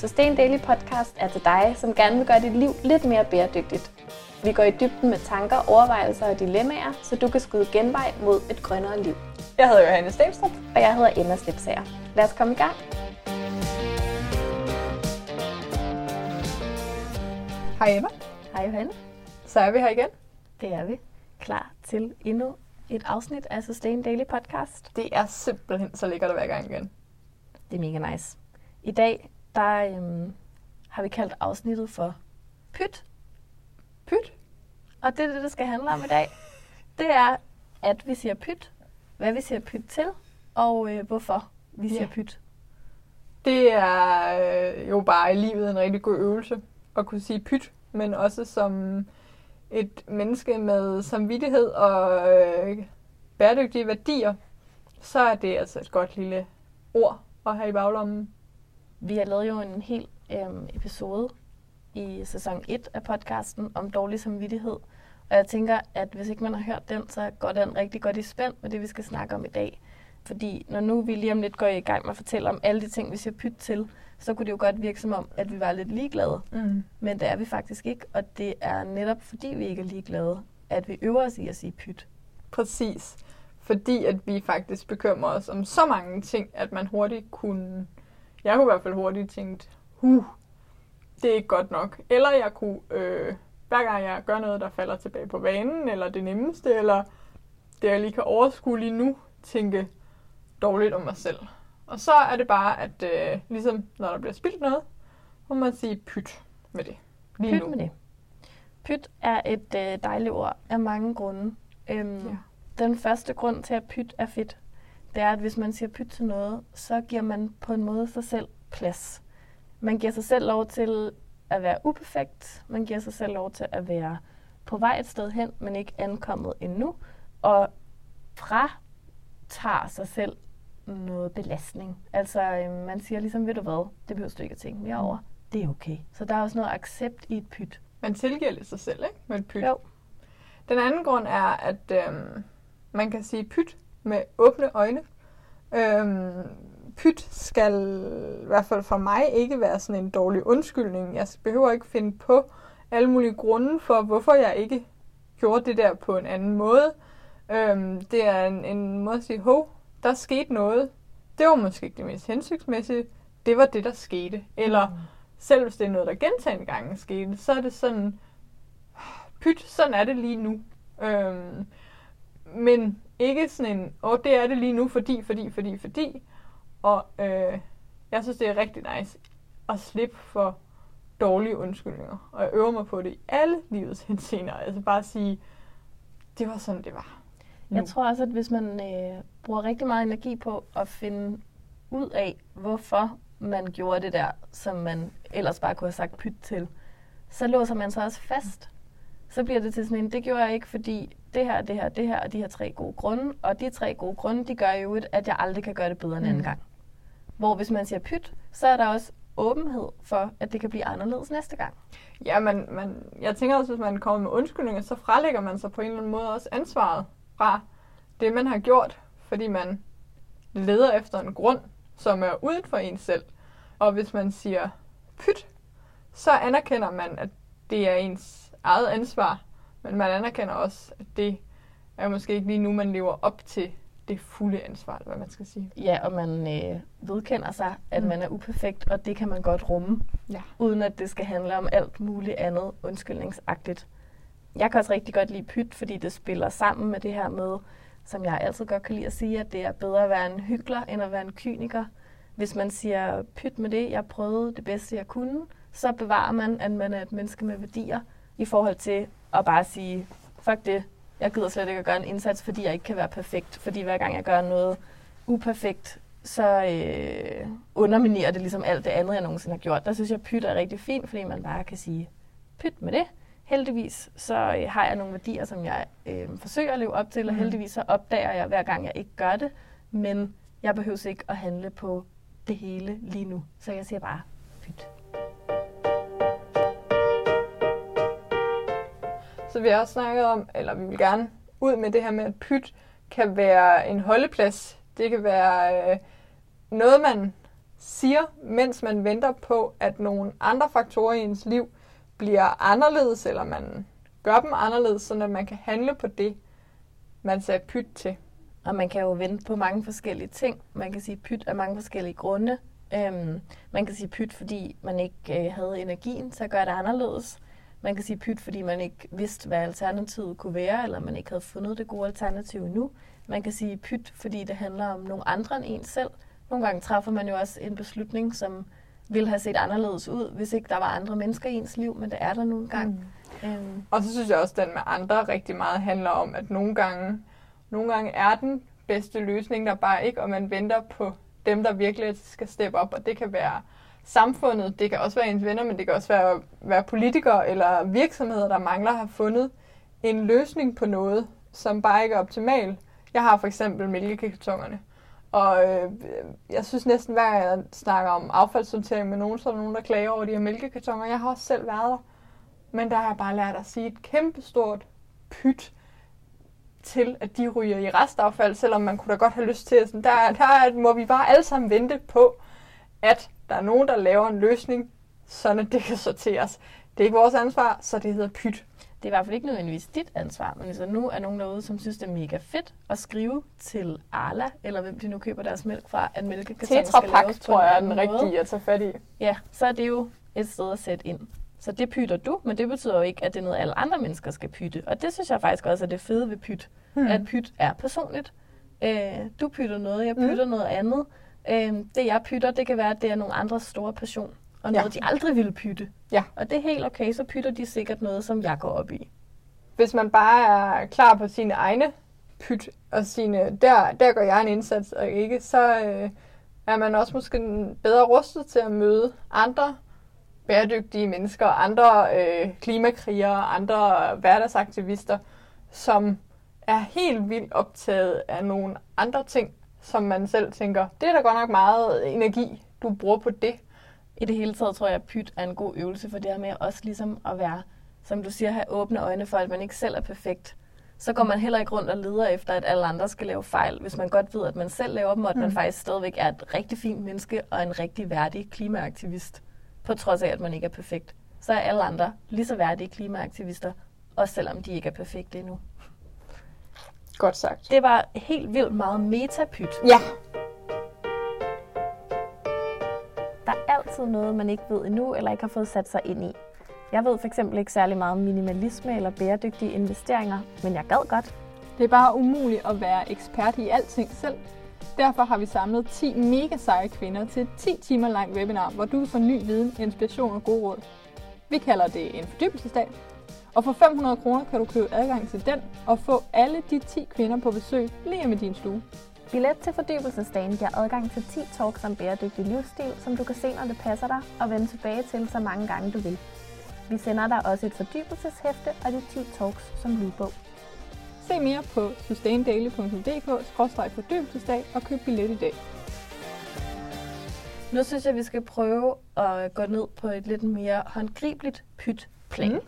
Sustain Daily Podcast er til dig, som gerne vil gøre dit liv lidt mere bæredygtigt. Vi går i dybden med tanker, overvejelser og dilemmaer, så du kan skyde genvej mod et grønnere liv. Jeg hedder Johanne Stenstrup. Og jeg hedder Emma Slipsager. Lad os komme i gang. Hej Emma. Hej Johanne. Så er vi her igen. Det er vi. Klar til endnu et afsnit af Sustain Daily Podcast. Det er simpelthen så lækkert at være i gang igen. Det er mega nice. I dag der øhm, har vi kaldt afsnittet for Pyt. Pyt. Og det er det, det skal handle om i dag. Det er, at vi siger pyt, hvad vi siger pyt til, og øh, hvorfor vi siger Ja. pyt. Det er øh, jo bare i livet en rigtig god øvelse at kunne sige pyt, men også som et menneske med samvittighed og øh, bæredygtige værdier, så er det altså et godt lille ord at have i baglommen. Vi har lavet jo en hel øhm, episode i sæson 1 af podcasten om dårlig samvittighed. Og jeg tænker, at hvis ikke man har hørt den, så går den rigtig godt i spænd med det, vi skal snakke om i dag. Fordi når nu vi lige om lidt går i gang med at fortælle om alle de ting, vi siger pyt til, så kunne det jo godt virke som om, at vi var lidt ligeglade. Mm. Men det er vi faktisk ikke, og det er netop fordi vi ikke er ligeglade, at vi øver os i at sige pyt. Præcis. Fordi at vi faktisk bekymrer os om så mange ting, at man hurtigt kunne... Jeg kunne i hvert fald hurtigt tænkt, huh, det er ikke godt nok. Eller jeg kunne, øh, hver gang jeg gør noget, der falder tilbage på vanen, eller det nemmeste, eller det jeg lige kan overskue lige nu, tænke dårligt om mig selv. Og så er det bare, at øh, ligesom når der bliver spildt noget, må man sige pyt med det. Lige Pyt nu. med det. Pyt er et øh, dejligt ord af mange grunde. Øhm, Ja. Den første grund til, at pyt er fedt, det er, at hvis man siger pyt til noget, så giver man på en måde sig selv plads. Man giver sig selv lov til at være uperfekt. Man giver sig selv lov til at være på vej et sted hen, men ikke ankommet endnu. Og fratager sig selv noget belastning. Altså, øh, man siger ligesom, ved du hvad, det behøver du ikke at tænke mere over. Det er okay. Så der er også noget accept i et pyt. Man tilgiver lidt sig selv, ikke? Med et pyt. Jo. Den anden grund er, at øhm, man kan sige pyt med åbne øjne. Øhm, pyt skal i hvert fald for mig ikke være sådan en dårlig undskyldning. Jeg behøver ikke finde på alle mulige grunde for, hvorfor jeg ikke gjorde det der på en anden måde. Øhm, det er en, en måde at sige, hov, der skete noget. Det var måske ikke det mest hensigtsmæssige. Det var det, der skete. Eller selv hvis det er noget, der gentagende gange skete, så er det sådan, pyt, sådan er det lige nu. Øhm, men ikke sådan en, åh, det er det lige nu, fordi, fordi, fordi, fordi. Og øh, jeg synes, det er rigtig nice at slippe for dårlige undskyldninger. Og jeg øver mig på det i alle livets henseender. Altså bare at sige, det var sådan, det var. Jeg Nu. tror også, at hvis man øh, bruger rigtig meget energi på at finde ud af, hvorfor man gjorde det der, som man ellers bare kunne have sagt pyt til, så låser man sig også fast. Så bliver det til sådan en, det gjorde jeg ikke, fordi det her, det her, det her, og de her tre gode grunde, og de tre gode grunde, de gør jo, at jeg aldrig kan gøre det bedre en anden Mm. gang. Hvor hvis man siger pyt, så er der også åbenhed for, at det kan blive anderledes næste gang. Ja, man, man, jeg tænker også, hvis man kommer med undskyldninger, så frelægger man sig på en eller anden måde også ansvaret fra det, man har gjort, fordi man leder efter en grund, som er uden for en selv. Og hvis man siger pyt, så anerkender man, at det er ens eget ansvar, men man anerkender også, at det er måske ikke lige nu, man lever op til det fulde ansvar, eller hvad man skal sige. Ja, og man øh, vedkender sig, at Mm. man er uperfekt, og det kan man godt rumme. Ja. uden at det skal handle om alt muligt andet undskyldningsagtigt. Jeg kan også rigtig godt lide pyt, fordi det spiller sammen med det her med, som jeg altid godt kan lide at sige, at det er bedre at være en hyggelig end at være en kyniker. Hvis man siger pyt med det, jeg prøvede det bedste, jeg kunne, så bevarer man, at man er et menneske med værdier, i forhold til at bare sige, fuck det, jeg gider slet ikke at gøre en indsats, fordi jeg ikke kan være perfekt. Fordi hver gang jeg gør noget uperfekt, så øh, underminerer det ligesom alt det andet, jeg nogensinde har gjort. Der synes jeg, pyt er rigtig fint, fordi man bare kan sige, pyt med det. Heldigvis så øh, har jeg nogle værdier, som jeg øh, forsøger at leve op til, og Mhm. heldigvis så opdager jeg hver gang, jeg ikke gør det. Men jeg behøver ikke at handle på det hele lige nu. Så jeg siger bare, pyt. Så vi har også snakket om, eller vi vil gerne ud med det her med, at pyt kan være en holdeplads. Det kan være øh, noget, man siger, mens man venter på, at nogle andre faktorer i ens liv bliver anderledes, eller man gør dem anderledes, så man kan handle på det, man sagde pyt til. Og man kan jo vente på mange forskellige ting. Man kan sige pyt af mange forskellige grunde. Øhm, man kan sige pyt, fordi man ikke øh, havde energien til at gøre det anderledes. Man kan sige pyt, fordi man ikke vidste, hvad alternativet kunne være, eller man ikke havde fundet det gode alternativ endnu. Man kan sige pyt, fordi det handler om nogle andre end en selv. Nogle gange træffer man jo også en beslutning, som ville have set anderledes ud, hvis ikke der var andre mennesker i ens liv, men det er der nogle gange. Mm. Øhm. Og så synes jeg også, at den med andre rigtig meget handler om, at nogle gange, nogle gange er den bedste løsning der bare ikke, og man venter på dem, der virkelig skal steppe op, og det kan være samfundet, det kan også være ens venner, men det kan også være, være politikere eller virksomheder, der mangler har fundet en løsning på noget, som bare ikke er optimal. Jeg har for eksempel mælkekartonerne. Og øh, jeg synes næsten hver gang jeg snakker om affaldssortering med nogen, så er der nogen, der klager over de her mælkekartoner. Jeg har også selv været der. Men der har jeg bare lært at sige et kæmpestort pyt til, at de ryger i restaffald, selvom man kunne da godt have lyst til at sådan, der, der må vi bare alle sammen vente på, at der er nogen, der laver en løsning, sådan at det kan sorteres. Det er ikke vores ansvar, så det hedder pyt. Det er i hvert fald ikke nødvendigvis dit ansvar, men der nu er nogen derude, som synes, det er mega fedt at skrive til Arla, eller hvem de nu køber deres mælk fra, at mælkekartonen skal laves på tror jeg er den rigtige at tage fat i. Ja, så er det jo et sted at sætte ind. Så det pytter du, men det betyder jo ikke, at det er noget, alle andre mennesker skal pytte. Og det synes jeg faktisk også er det fede ved pyt. Hmm. At pyt er personligt. Øh, du pytter noget, jeg pytter hmm. noget andet. Øh, det jeg pytter, det kan være, at det er nogle andres store passion. Og noget, ja. de aldrig ville pytte. Ja. Og det er helt okay, så pytter de sikkert noget, som jeg går op i. Hvis man bare er klar på sine egne pyt, og sine, der, der gør jeg en indsats, og ikke, så øh, er man også måske bedre rustet til at møde andre bæredygtige mennesker, andre øh, klimakrigere, andre hverdagsaktivister, som er helt vildt optaget af nogle andre ting, som man selv tænker, det er da godt nok meget energi, du bruger på det. I det hele taget tror jeg, at pyt er en god øvelse for det her med også ligesom at være, som du siger, have åbne øjne for, at man ikke selv er perfekt. Så går man heller ikke rundt og leder efter, at alle andre skal lave fejl, hvis man godt ved, at man selv laver dem, og at man mm. faktisk stadigvæk er et rigtig fint menneske og en rigtig værdig klimaaktivist på trods af, at man ikke er perfekt. Så er alle andre lige så værdige klimaaktivister, også selvom de ikke er perfekte endnu. Godt sagt. Det var helt vildt meget metapyt. Ja. Der er altid noget, man ikke ved endnu, eller ikke har fået sat sig ind i. Jeg ved fx ikke særlig meget om minimalisme eller bæredygtige investeringer, men jeg gad godt. Det er bare umuligt at være ekspert i alting selv. Derfor har vi samlet 10 mega seje kvinder til et 10 timer langt webinar, hvor du får ny viden, inspiration og gode råd. Vi kalder det en fordybelsesdag, og for 500 kroner kan du købe adgang til den og få alle de 10 kvinder på besøg lige med din stue. Billet til fordybelsesdagen giver adgang til 10 talks om bæredygtig livsstil, som du kan se, når det passer dig, og vende tilbage til så mange gange du vil. Vi sender dig også et fordybelseshæfte og de 10 talks som lydbog. Se mere på sustaindaily.dk-fordybelsesdag og køb billet i dag. Nu synes jeg, vi skal prøve at gå ned på et lidt mere håndgribeligt pyt-plan. Mm.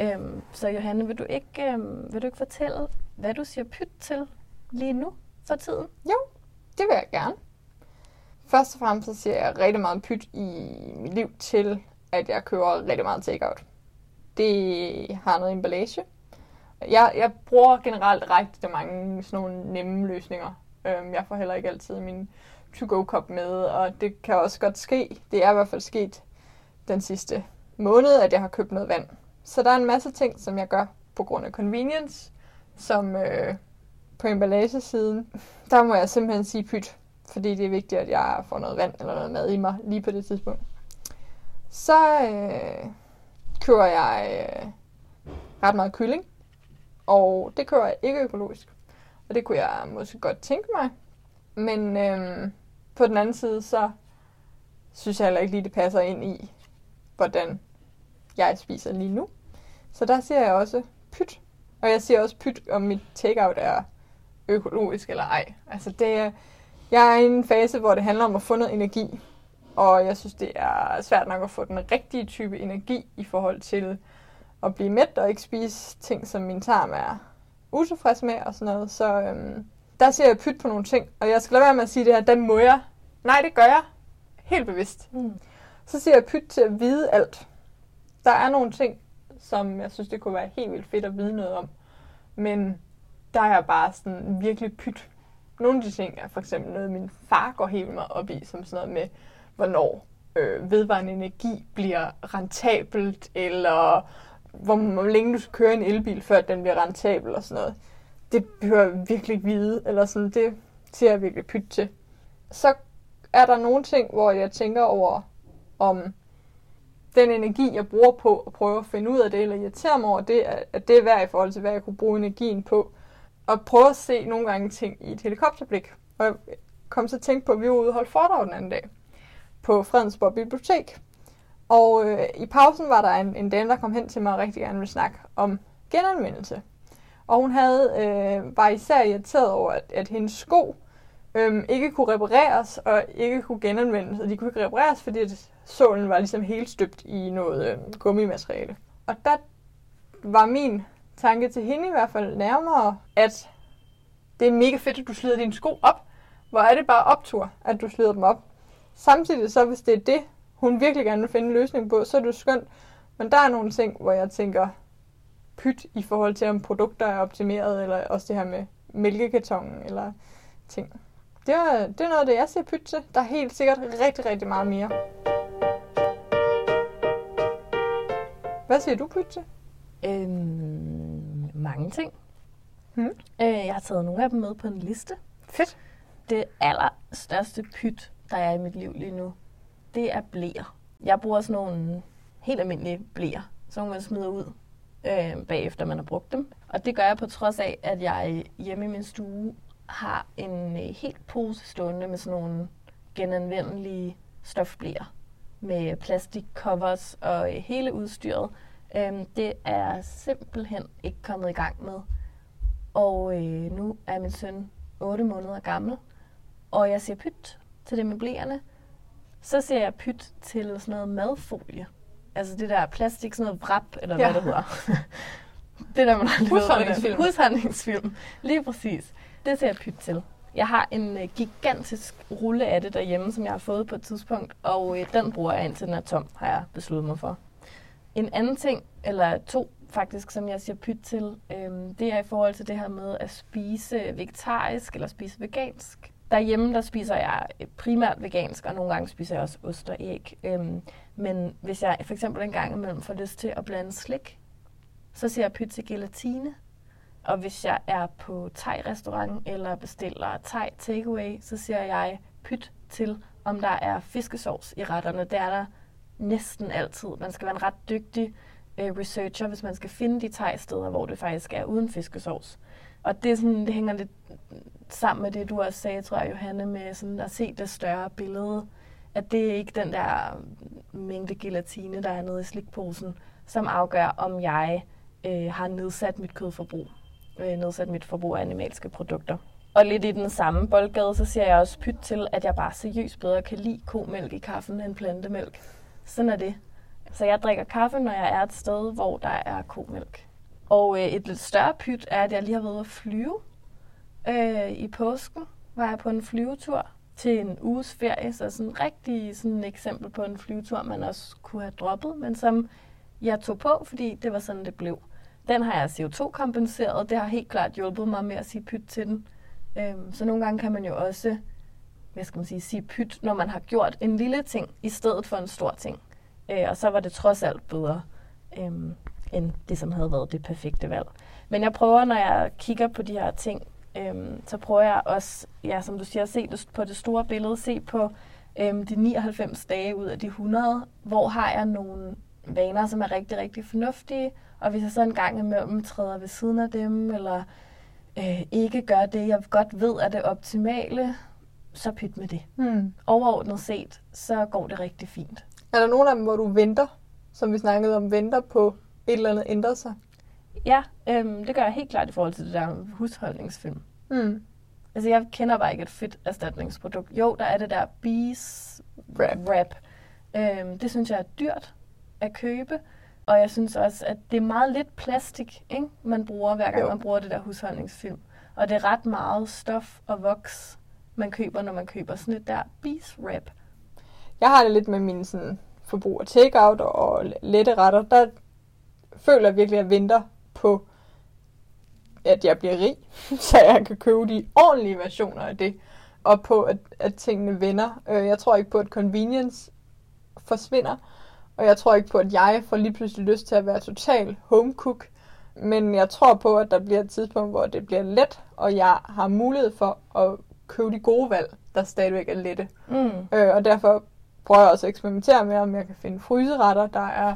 Øhm, så Johanne, vil du, ikke, øhm, vil du ikke fortælle, hvad du siger pyt til lige nu for tiden? Jo, det vil jeg gerne. Først og fremmest så siger jeg rigtig meget pyt i mit liv til, at jeg kører rigtig meget takeout. Det har noget emballage, jeg, jeg bruger generelt rigtig mange sådan nogle nemme løsninger. Øhm, jeg får heller ikke altid min to-go-kop med, og det kan også godt ske. Det er i hvert fald sket den sidste måned, at jeg har købt noget vand. Så der er en masse ting, som jeg gør på grund af convenience, som øh, på emballagesiden, der må jeg simpelthen sige pyt, fordi det er vigtigt, at jeg får noget vand eller noget mad i mig lige på det tidspunkt. Så øh, kører jeg øh, ret meget kylling. Og det kører jeg ikke økologisk. Og det kunne jeg måske godt tænke mig. Men øh, på den anden side, så synes jeg heller ikke lige, det passer ind i, hvordan jeg spiser lige nu. Så der siger jeg også pyt. Og jeg siger også pyt, om mit takeout er økologisk eller ej. Altså det, jeg er i en fase, hvor det handler om at få noget energi. Og jeg synes, det er svært nok at få den rigtige type energi i forhold til at blive mæt og ikke spise ting, som min tarm er utilfreds med og sådan noget. Så øhm, der ser jeg pyt på nogle ting, og jeg skal lade være med at sige det her, den må jeg. Nej, det gør jeg. helt bevidst. Mm. Så siger jeg pyt til at vide alt. Der er nogle ting, som jeg synes, det kunne være helt vildt fedt at vide noget om. Men der er jeg bare sådan virkelig pyt. Nogle af de ting er for eksempel noget, min far går helt meget op i, som sådan noget med, hvornår øh, vedvarende energi bliver rentabelt, eller hvor, hvor længe du skal køre en elbil, før den bliver rentabel og sådan noget. Det behøver jeg virkelig ikke vide, eller sådan, det ser jeg virkelig pyt til. Så er der nogle ting, hvor jeg tænker over, om den energi, jeg bruger på at prøve at finde ud af det, eller irritere mig over det, at det er værd i forhold til, hvad jeg kunne bruge energien på. Og prøve at se nogle gange ting i et helikopterblik. Og jeg kom så tænkt tænke på, at vi var ude og holde foredrag den anden dag på Fredensborg Bibliotek. Og øh, i pausen var der en, en dame, der kom hen til mig og rigtig gerne ville snakke om genanvendelse. Og hun havde, øh, var især irriteret over, at, at hendes sko øhm, ikke kunne repareres og ikke kunne genanvendes. Og de kunne ikke repareres, fordi sålen var ligesom helt støbt i noget øhm, gummimateriale. Og der var min tanke til hende i hvert fald nærmere, at det er mega fedt, at du slider dine sko op. Hvor er det bare optur, at du slider dem op. Samtidig så, hvis det er det, hun virkelig gerne vil finde en løsning på, så er det skønt. Men der er nogle ting, hvor jeg tænker pyt i forhold til, om produkter er optimeret, eller også det her med mælkekartongen, eller ting. Det er, det er noget af det, jeg ser pyt til. Der er helt sikkert rigtig, rigtig meget mere. Hvad siger du pyt til? Øhm, mange ting. Hmm. Øh, jeg har taget nogle af dem med på en liste. Fedt. Det allerstørste pyt, der er i mit liv lige nu, det er blæer. Jeg bruger sådan nogle helt almindelige blæer, som man smider ud øh, bagefter man har brugt dem. Og det gør jeg på trods af, at jeg hjemme i min stue har en øh, helt pose stående med sådan nogle genanvendelige stofblæer med plastikcovers og øh, hele udstyret. Øhm, det er simpelthen ikke kommet i gang med. Og øh, nu er min søn 8 måneder gammel, og jeg ser pyt til det med blæerne. Så ser jeg pyt til sådan noget madfolie. Altså det der plastik, sådan noget vrap, eller. Ja. hvad det hedder. det der, man aldrig ved. Husholdningsfilm. Husholdningsfilm. Lige præcis. Det ser jeg pyt til. Jeg har en øh, gigantisk rulle af det derhjemme, som jeg har fået på et tidspunkt, og øh, den bruger jeg indtil den er tom, har jeg besluttet mig for. En anden ting, eller to faktisk, som jeg siger pyt til, øhm, det er i forhold til det her med at spise vegetarisk eller spise vegansk. Derhjemme, der spiser jeg primært vegansk, og nogle gange spiser jeg også ost og æg. Øhm, men hvis jeg for eksempel en gang imellem får lyst til at blande slik, så siger jeg pyt til gelatine. Og hvis jeg er på thai-restaurant eller bestiller thai takeaway, så siger jeg pyt til, om der er fiskesovs i retterne. Det er der næsten altid. Man skal være en ret dygtig øh, researcher, hvis man skal finde de thai-steder, hvor det faktisk er uden fiskesovs. Og det, er sådan, det hænger lidt sammen med det, du også sagde, tror jeg, Johanne, med sådan at se det større billede. At det er ikke den der mængde gelatine, der er nede i slikposen, som afgør, om jeg øh, har nedsat mit kødforbrug, øh, nedsat mit forbrug af animalske produkter. Og lidt i den samme boldgade, så siger jeg også pyt til, at jeg bare seriøst bedre kan lide komælk i kaffen end plantemælk. Sådan er det. Så jeg drikker kaffe, når jeg er et sted, hvor der er komælk. Og øh, et lidt større pyt er, at jeg lige har været at flyve. Øh, I påsken var jeg på en flyvetur til en uges ferie, så sådan rigtig sådan et eksempel på en flyvetur, man også kunne have droppet, men som jeg tog på, fordi det var sådan, det blev. Den har jeg CO2-kompenseret, det har helt klart hjulpet mig med at sige pyt til den. Øhm, så nogle gange kan man jo også, hvad skal man sige, sige pyt, når man har gjort en lille ting, i stedet for en stor ting. Øh, og så var det trods alt bedre, øhm, end det, som havde været det perfekte valg. Men jeg prøver, når jeg kigger på de her ting, øhm, så prøver jeg også, ja, som du siger, at se det på det store billede, se på øhm, de 99 dage ud af de 100, hvor har jeg nogle vaner, som er rigtig, rigtig fornuftige, og hvis jeg så en gang imellem træder ved siden af dem, eller øh, ikke gør det, jeg godt ved er det optimale, så pyt med det. Hmm. Overordnet set, så går det rigtig fint. Er der nogle af dem, hvor du venter, som vi snakkede om, venter på et eller andet ændrer sig? Ja, øhm, det gør jeg helt klart i forhold til det der husholdningsfilm. Hmm. Altså, jeg kender bare ikke et fedt erstatningsprodukt. Jo, der er det der Bees Wrap. wrap. Øhm, det synes jeg er dyrt at købe. Og jeg synes også, at det er meget lidt plastik, ikke? man bruger, hver gang Jo. man bruger det der husholdningsfilm. Og det er ret meget stof og voks, man køber, når man køber sådan et der Bees wrap. jeg har det lidt med min sådan, forbrug af takeout og lette retter. Der føler jeg virkelig, at jeg venter på, at jeg bliver rig, så jeg kan købe de ordentlige versioner af det, og på, at, at tingene vender. Øh, jeg tror ikke på, at convenience forsvinder, og jeg tror ikke på, at jeg får lige pludselig lyst til at være total home cook. Men jeg tror på, at der bliver et tidspunkt, hvor det bliver let, og jeg har mulighed for at købe de gode valg, der stadigvæk er lette. Mm. Øh, og derfor prøver jeg også at eksperimentere med, om jeg kan finde fryseretter, der er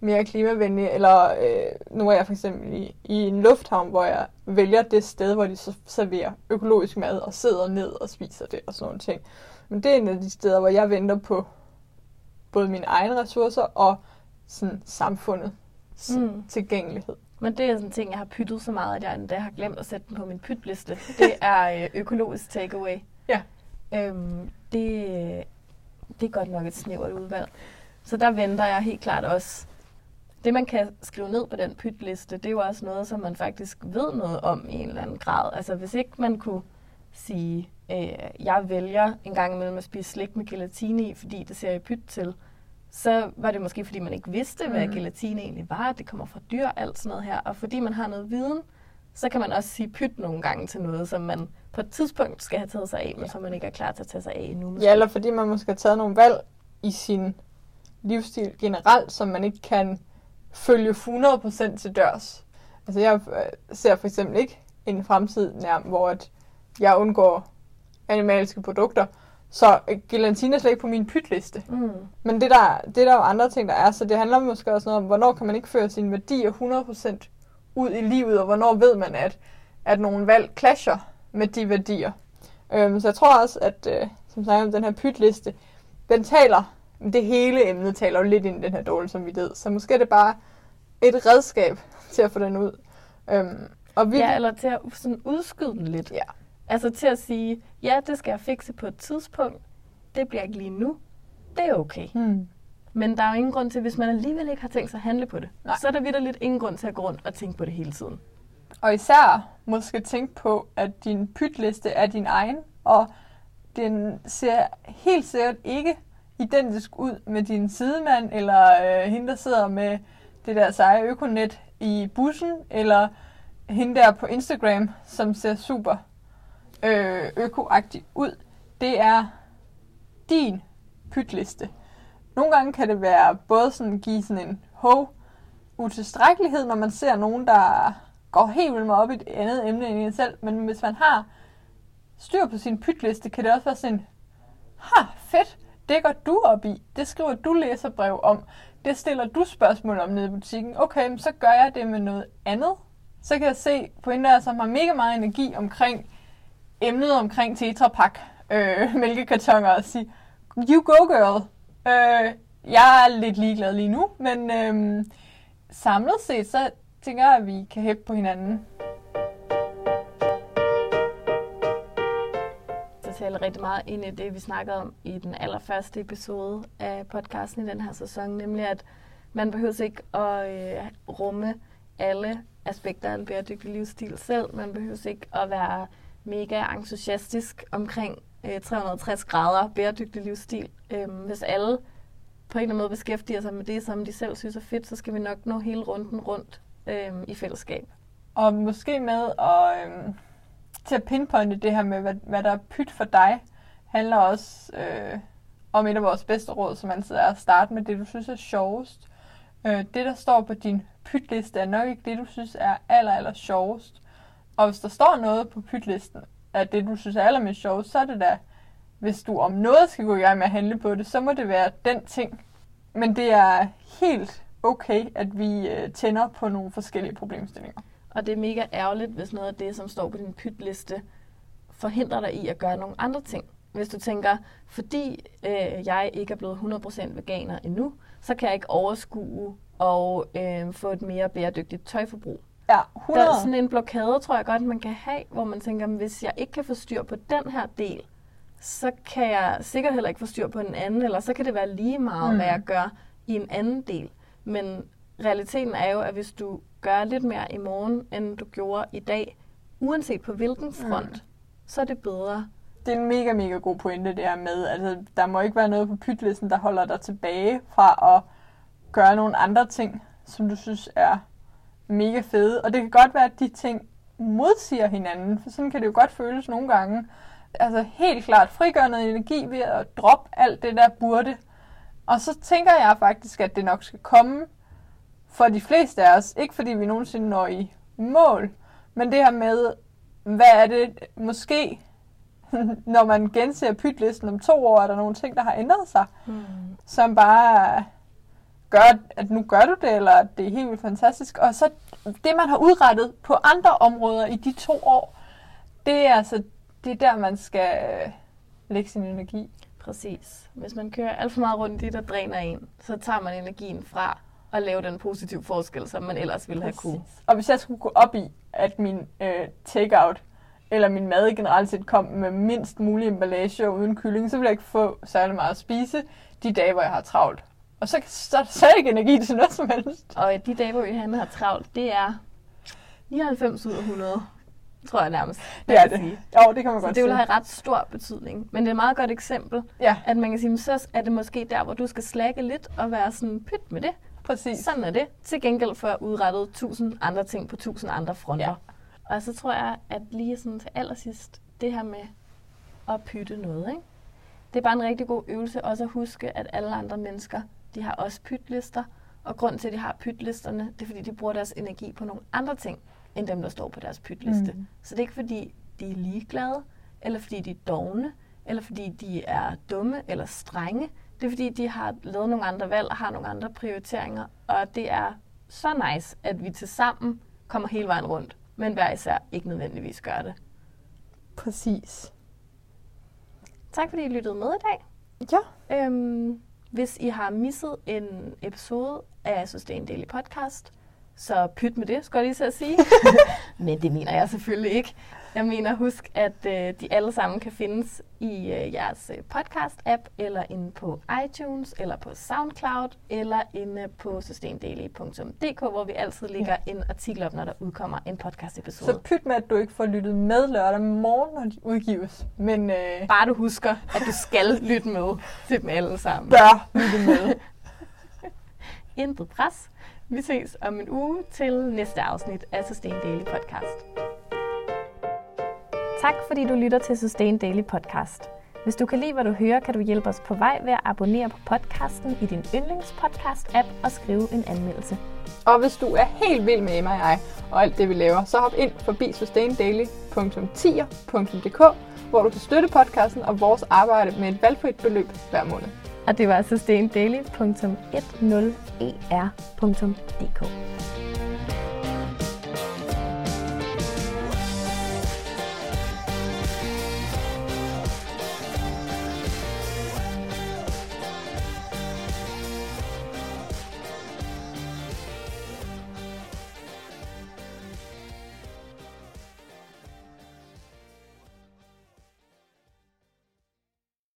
mere klimavenlige. Eller øh, nu er jeg for eksempel i, i en lufthavn, hvor jeg vælger det sted, hvor de så serverer økologisk mad og sidder ned og spiser det og sådan nogle ting. Men det er en af de steder, hvor jeg venter på både mine egne ressourcer og sådan samfundet mm. tilgængelighed. Men det er sådan en ting, jeg har pyttet så meget, at jeg endda har glemt at sætte den på min pytliste. Det er øh, økologisk takeaway. Ja. Øhm, det, det er godt nok et snævert udvalg. Så der venter jeg helt klart også. Det, man kan skrive ned på den pytliste, det er jo også noget, som man faktisk ved noget om i en eller anden grad. Altså hvis ikke man kunne sige, øh, jeg vælger en gang imellem at spise slik med gelatine i, fordi det ser jeg pyt til, så var det måske, fordi man ikke vidste, hvad mm. gelatine egentlig var, at det kommer fra dyr, alt sådan noget her. Og fordi man har noget viden, så kan man også sige pyt nogle gange til noget, som man på et tidspunkt skal have taget sig af, men som man ikke er klar til at tage sig af endnu. Måske. Ja, eller fordi man måske har taget nogle valg i sin livsstil generelt, som man ikke kan følge 100% til dørs. Altså jeg øh, ser for eksempel ikke en fremtid nærm, hvor at jeg undgår animalske produkter, så gelatine er slet ikke på min pytliste. Mm. Men det der, det er der jo andre ting, der er, så det handler måske også noget om, hvornår kan man ikke føre sine værdier 100% ud i livet, og hvornår ved man, at, at nogle valg clasher med de værdier. Øhm, så jeg tror også, at øh, som sagt om den her pytliste, den taler, det hele emne taler jo lidt ind i den her dårlige samvittighed. Så måske er det bare et redskab til at få den ud. Øhm, og vi... Ja, eller til at sådan udskyde den lidt. Ja. Altså til at sige, ja, det skal jeg fikse på et tidspunkt. Det bliver ikke lige nu. Det er okay. Hmm. Men der er jo ingen grund til, hvis man alligevel ikke har tænkt sig at handle på det, Nej. så er der videre lidt ingen grund til at gå rundt og tænke på det hele tiden. Og især måske tænke på, at din pytliste er din egen, og den ser helt sikkert ikke identisk ud med din sidemand, eller øh, hende, der sidder med det der seje økonet i bussen, eller hende der på Instagram, som ser super øh, økoagtig ud. Det er din pytliste. Nogle gange kan det være både sådan give sådan en hov utilstrækkelighed, når man ser nogen, der går helt vildt meget op i et andet emne end en selv. Men hvis man har styr på sin pytliste, kan det også være sådan, ha, fedt, det går du op i. Det skriver du læserbrev om. Det stiller du spørgsmål om nede i butikken. Okay, så gør jeg det med noget andet. Så kan jeg se på en der, som har mega meget energi omkring emnet omkring Tetra Pak øh, mælkekartoner og sige, you go girl. Øh, jeg er lidt ligeglad lige nu, men øh, samlet set, så tænker jeg, at vi kan hæppe på hinanden. Det taler rigtig meget ind i det, vi snakkede om i den allerførste episode af podcasten i den her sæson, nemlig at man behøver ikke at øh, rumme alle aspekter af en bæredygtig livsstil selv. Man behøver ikke at være mega entusiastisk omkring øh, 360 grader bæredygtig livsstil. Øh, hvis alle på en eller anden måde beskæftiger sig med det, som de selv synes er fedt, så skal vi nok nå hele runden rundt øh, i fællesskab. Og måske med at, øh, til at pinpointe det her med, hvad, hvad der er pyt for dig, handler også øh, om et af vores bedste råd, som altid er at starte med det, du synes er sjovest. Øh, det, der står på din pytliste, er nok ikke det, du synes er aller, aller sjovest. Og hvis der står noget på pytlisten, at det, du synes er allermest sjovt, så er det da, hvis du om noget skal gå i gang med at handle på det, så må det være den ting. Men det er helt okay, at vi øh, tænder på nogle forskellige problemstillinger. Og det er mega ærgerligt, hvis noget af det, som står på din pytliste, forhindrer dig i at gøre nogle andre ting. Hvis du tænker, fordi øh, jeg ikke er blevet 100% veganer endnu, så kan jeg ikke overskue og øh, få et mere bæredygtigt tøjforbrug. Ja, 100. Der er sådan en blokade, tror jeg godt, man kan have, hvor man tænker, hvis jeg ikke kan få styr på den her del, så kan jeg sikkert heller ikke få styr på den anden, eller så kan det være lige meget, mm. hvad jeg gør i en anden del. Men realiteten er jo, at hvis du gør lidt mere i morgen, end du gjorde i dag, uanset på hvilken front, mm. så er det bedre. det er en mega, mega god pointe, det her med, altså, der må ikke være noget på pytlisten, der holder dig tilbage fra at gøre nogle andre ting, som du synes er mega fede. Og det kan godt være, at de ting modsiger hinanden, for sådan kan det jo godt føles nogle gange. Altså helt klart frigøre noget energi ved at droppe alt det der burde. Og så tænker jeg faktisk, at det nok skal komme for de fleste af os. Ikke fordi vi nogensinde når i mål, men det her med, hvad er det måske, når man genser pytlisten om to år, er der nogle ting, der har ændret sig, mm. som bare gør, at nu gør du det, eller at det er helt vildt fantastisk. Og så det, man har udrettet på andre områder i de to år, det er altså det er der, man skal lægge sin energi. Præcis. Hvis man kører alt for meget rundt i, der dræner en, så tager man energien fra at lave den positive forskel, som man ellers ville have kunne. Og hvis jeg skulle gå op i, at min øh, takeout eller min mad generelt set kom med mindst mulig emballage og uden kylling, så ville jeg ikke få særlig meget at spise de dage, hvor jeg har travlt. Og så, så, så er ikke energi til noget som helst. Og de dage, hvor Johanne har travlt, det er 99 ud af 100 tror jeg nærmest. Det er det. Sige. Jo, det kan man så godt det vil have ret stor betydning. Men det er et meget godt eksempel, ja. at man kan sige, så er det måske der, hvor du skal slække lidt og være sådan pyt med det. Præcis. Sådan er det. Til gengæld for at udrette tusind andre ting på tusind andre fronter. Ja. Og så tror jeg, at lige sådan til allersidst, det her med at pytte noget, ikke? det er bare en rigtig god øvelse også at huske, at alle andre mennesker, de har også pytlister. Og grund til, at de har pytlisterne, det er, fordi de bruger deres energi på nogle andre ting, end dem, der står på deres pytliste. Mm. Så det er ikke, fordi de er ligeglade, eller fordi de er dogne, eller fordi de er dumme eller strenge. Det er, fordi de har lavet nogle andre valg og har nogle andre prioriteringer. Og det er så nice, at vi til sammen kommer hele vejen rundt, men hver især ikke nødvendigvis gør det. Præcis. Tak fordi I lyttede med i dag. Ja. Øhm, hvis I har misset en episode af Sustain Daily Podcast, så pyt med det, skal jeg lige så at sige. Men det mener jeg selvfølgelig ikke. Jeg mener, husk, at øh, de alle sammen kan findes i øh, jeres øh, podcast-app, eller inde på iTunes, eller på SoundCloud, eller inde på systemdaily.dk, hvor vi altid lægger ja. en artikel op, når der udkommer en podcast-episode. Så pyt med, at du ikke får lyttet med lørdag morgen, når de udgives. Men, øh... Bare du husker, at du skal lytte med til dem alle sammen. Bør lytte med. Intet pres. Vi ses om en uge til næste afsnit af Sustain Daily Podcast. Tak fordi du lytter til Sustain Daily Podcast. Hvis du kan lide, hvad du hører, kan du hjælpe os på vej ved at abonnere på podcasten i din yndlingspodcast-app og skrive en anmeldelse. Og hvis du er helt vild med Emma og jeg og alt det, vi laver, så hop ind forbi sustaindaily.tier.dk, hvor du kan støtte podcasten og vores arbejde med et valgfrit beløb hver måned og det var sustaindaily.10er.dk.